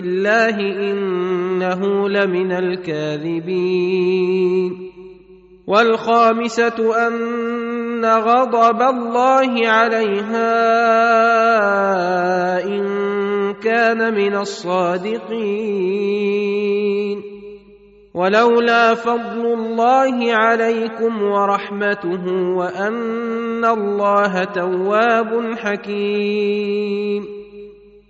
بالله إنه لمن الكاذبين. والخامسة أن غضب الله عليها إن كان من الصادقين. ولولا فضل الله عليكم ورحمته وأن الله تواب حكيم.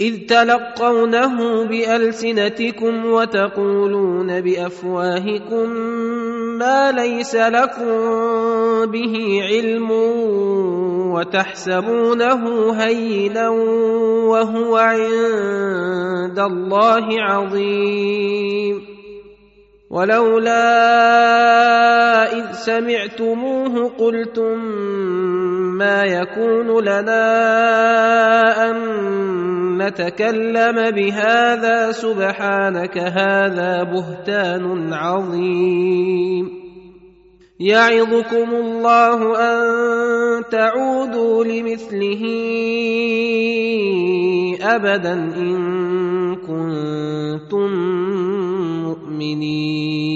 إذ تلقونه بألسنتكم وتقولون بأفواهكم ما ليس لكم به علم وتحسبونه هينا وهو عند الله عظيم. ولولا إذ سمعتموه قلتم ما يكون لنا أن نتكلم بهذا سبحانك هذا بهتان عظيم. يعظكم الله أن تعودوا لمثله أبدا إن كنتم مؤمنين.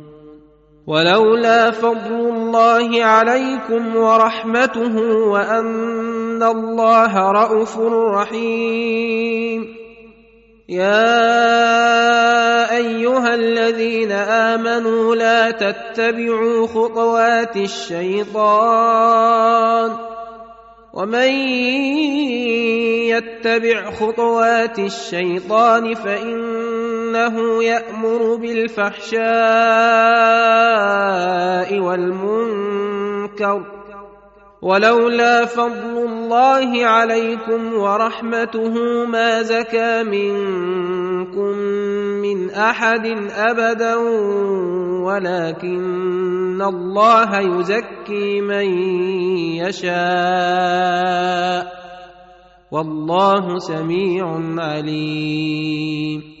ولولا فضل الله عليكم ورحمته وأن الله رءوف رحيم. يا أيها الذين آمنوا لا تتبعوا خطوات الشيطان. ومن يتبع خطوات الشيطان فانه يأمر بالفحشاء والمنكر ولولا فضل الله عليكم ورحمته ما زكى منكم من أحد أبدا ولكن الله يزكي من يشاء والله سميع عليم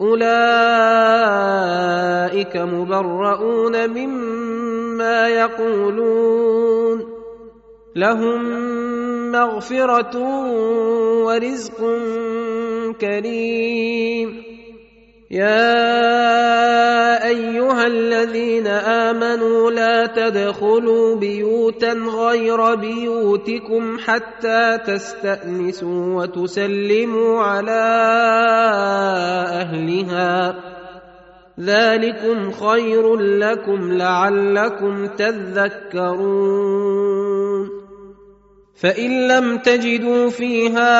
أولئك مبرؤون مما يقولون. لهم مغفرة ورزق كريم. يا أيها الذين آمنوا لا تدخلوا بيوتا غير بيوتكم حتى تستأنسوا وتسلموا على أهلها. ذلكم خير لكم لعلكم تذكرون. فإن لم تجدوا فيها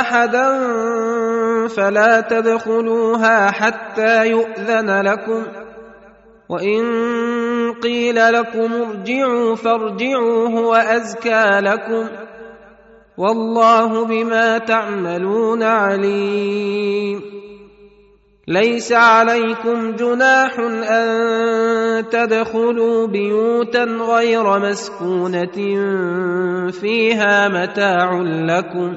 أحدا فلا تدخلوها حتى يؤذن لكم. وإن قيل لكم ارجعوا فارجعوا هو أزكى لكم. والله بما تعملون عليم. ليس عليكم جناح أن تدخلوا بيوتا غير مسكونة فيها متاع لكم.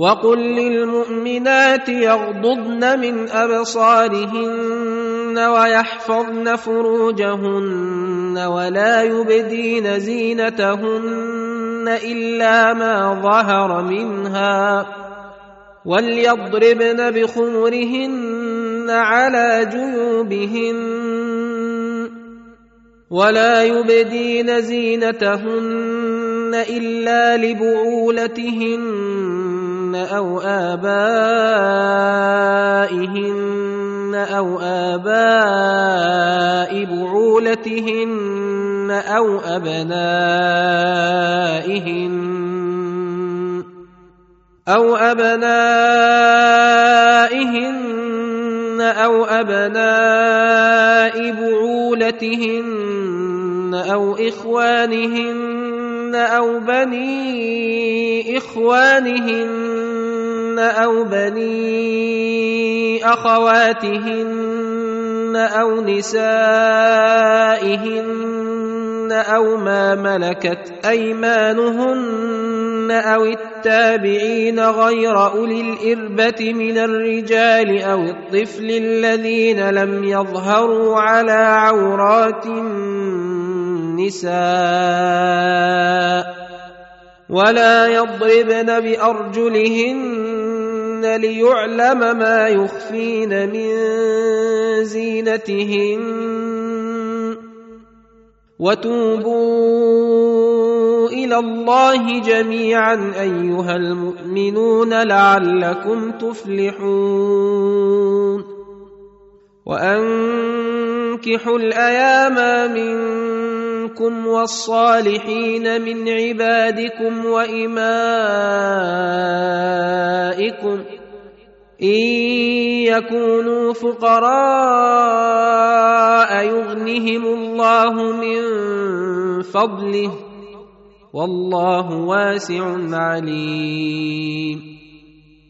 وقل للمؤمنات يغضضن من أبصارهن ويحفظن فروجهن ولا يبدين زينتهن إلا ما ظهر منها وليضربن بخمرهن على جيوبهن ولا يبدين زينتهن إلا لبعولتهن أو ابائهن أو اباء بعولتهن أو ابنائهن أو ابنائهن أو ابناء بعولتهن أو اخوانهن أو بني اخوانهن أو بني اخواتهن أو نسائهن أو ما ملكت ايمانهن أو التابعين غير اولي الاربه من الرجال أو الطفل الذين لم يظهروا على عورات النساء ولا يضربن بارجلهن ليعلم ما يخفين من زينتهن. وتوبوا إلى الله جميعا أيها المؤمنون لعلكم تفلحون. وأنكحوا الأيام منكم والصالحين من عبادكم وإمائكم إن يكونوا فقراء يغنهم الله من فضله والله واسع عليم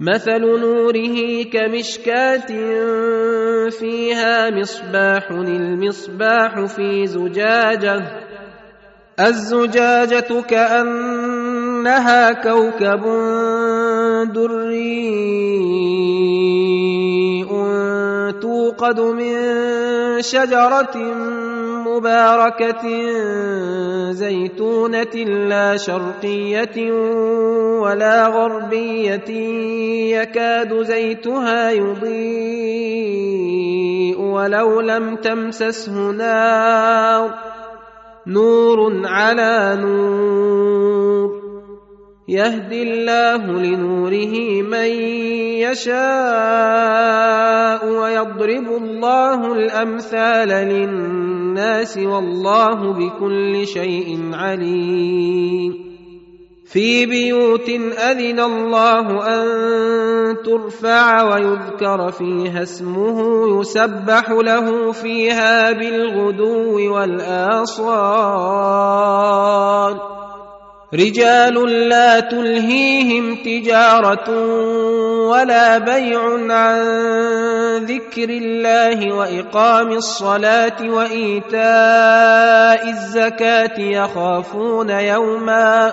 مثل نوره كمشكاة فيها مصباح المصباح في زجاجة. الزجاجة كأنها كوكب دري توقد من شجرة مباركة زيتونة لا شرقية ولا غربية يكاد زيتها يضيء ولو لم تمسسه نار. نور على نور. يهدي الله لنوره من يشاء ويضرب الله الأمثال للناس. والله بكل شيء عليم. في بيوت أذن الله أن ترفع ويذكر فيها اسمه يسبح له فيها بالغدو والآصال. رجال لا تلهيهم تجارة ولا بيع عن ذكر الله وإقام الصلاة وإيتاء الزكاة يخافون يوما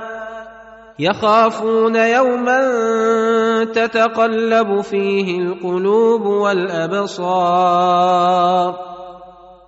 يخافون يوما تتقلب فيه القلوب والأبصار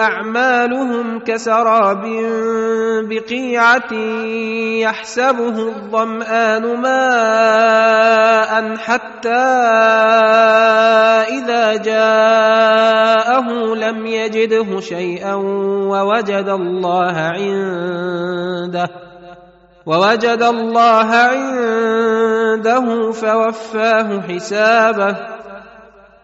أعمالهم كسراب بقيعة يحسبه الظمآن ماء حتى إذا جاءه لم يجده شيئا ووجد الله عنده ووجد الله عنده فوفاه حسابه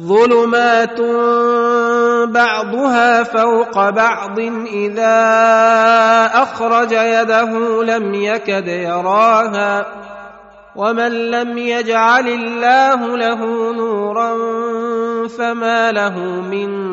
ظلمات بعضها فوق بعض اذا اخرج يده لم يكد يراها ومن لم يجعل الله له نورا فما له من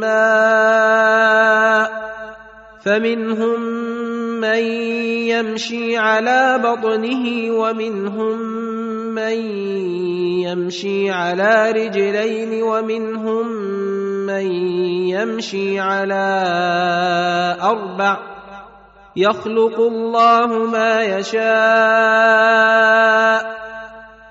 ماء فمنهم من يمشي على بطنه ومنهم من يمشي على رجلين ومنهم من يمشي على أربع يخلق الله ما يشاء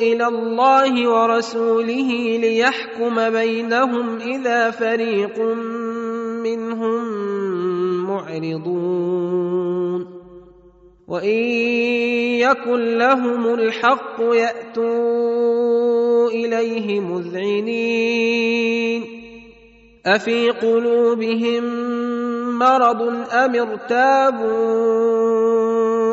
إلى الله ورسوله ليحكم بينهم إذا فريق منهم معرضون. وإن يكن لهم الحق يأتوا إليه مذعنين. أفي قلوبهم مرض أم ارتابوا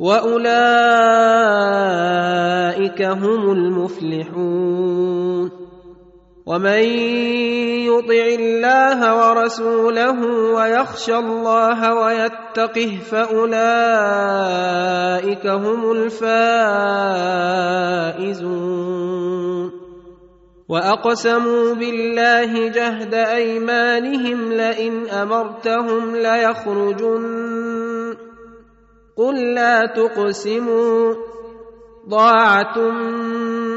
واولئك هم المفلحون ومن يطع الله ورسوله ويخشى الله ويتقه فاولئك هم الفائزون واقسموا بالله جهد ايمانهم لئن امرتهم ليخرجن قل لا تقسموا ضاعه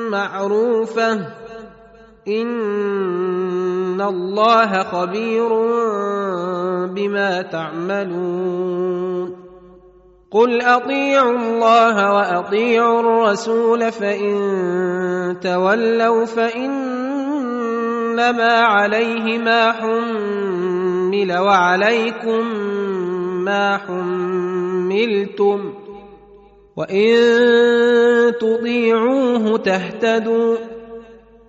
معروفه ان الله خبير بما تعملون قل اطيعوا الله واطيعوا الرسول فان تولوا فانما عليه ما حمل وعليكم ما حملتم وإن تطيعوه تهتدوا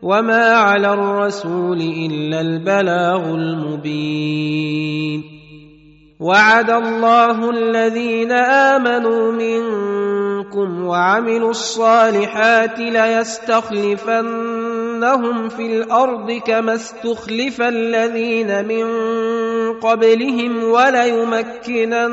وما على الرسول إلا البلاغ المبين وعد الله الذين آمنوا منكم وعملوا الصالحات ليستخلفنهم في الأرض كما استخلف الذين من قبلهم وليمكنن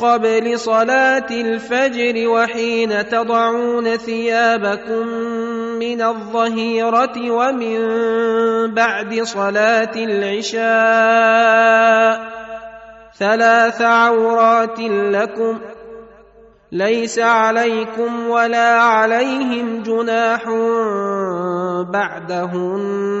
قبل صلاة الفجر وحين تضعون ثيابكم من الظهيرة ومن بعد صلاة العشاء ثلاث عورات لكم ليس عليكم ولا عليهم جناح بعدهن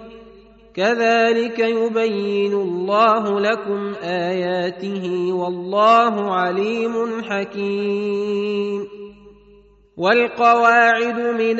كذلك يبين الله لكم آياته والله عليم حكيم. والقواعد من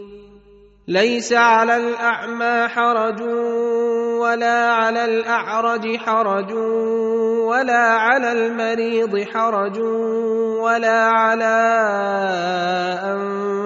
ليس على الأعمى حرج ولا على الأعرج حرج ولا على المريض حرج ولا على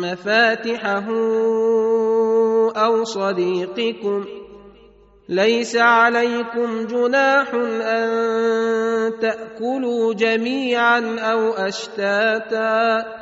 مفاتحه أو صديقكم. ليس عليكم جناح أن تأكلوا جميعا أو أشتاتا.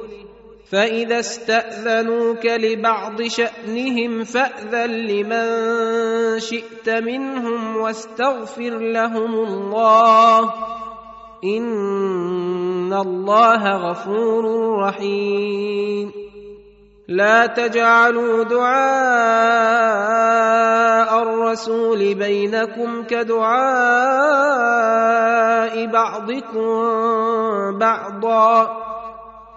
فإذا استأذنوك لبعض شأنهم فأذن لمن شئت منهم واستغفر لهم الله. إن الله غفور رحيم. لا تجعلوا دعاء الرسول بينكم كدعاء بعضكم بعضا.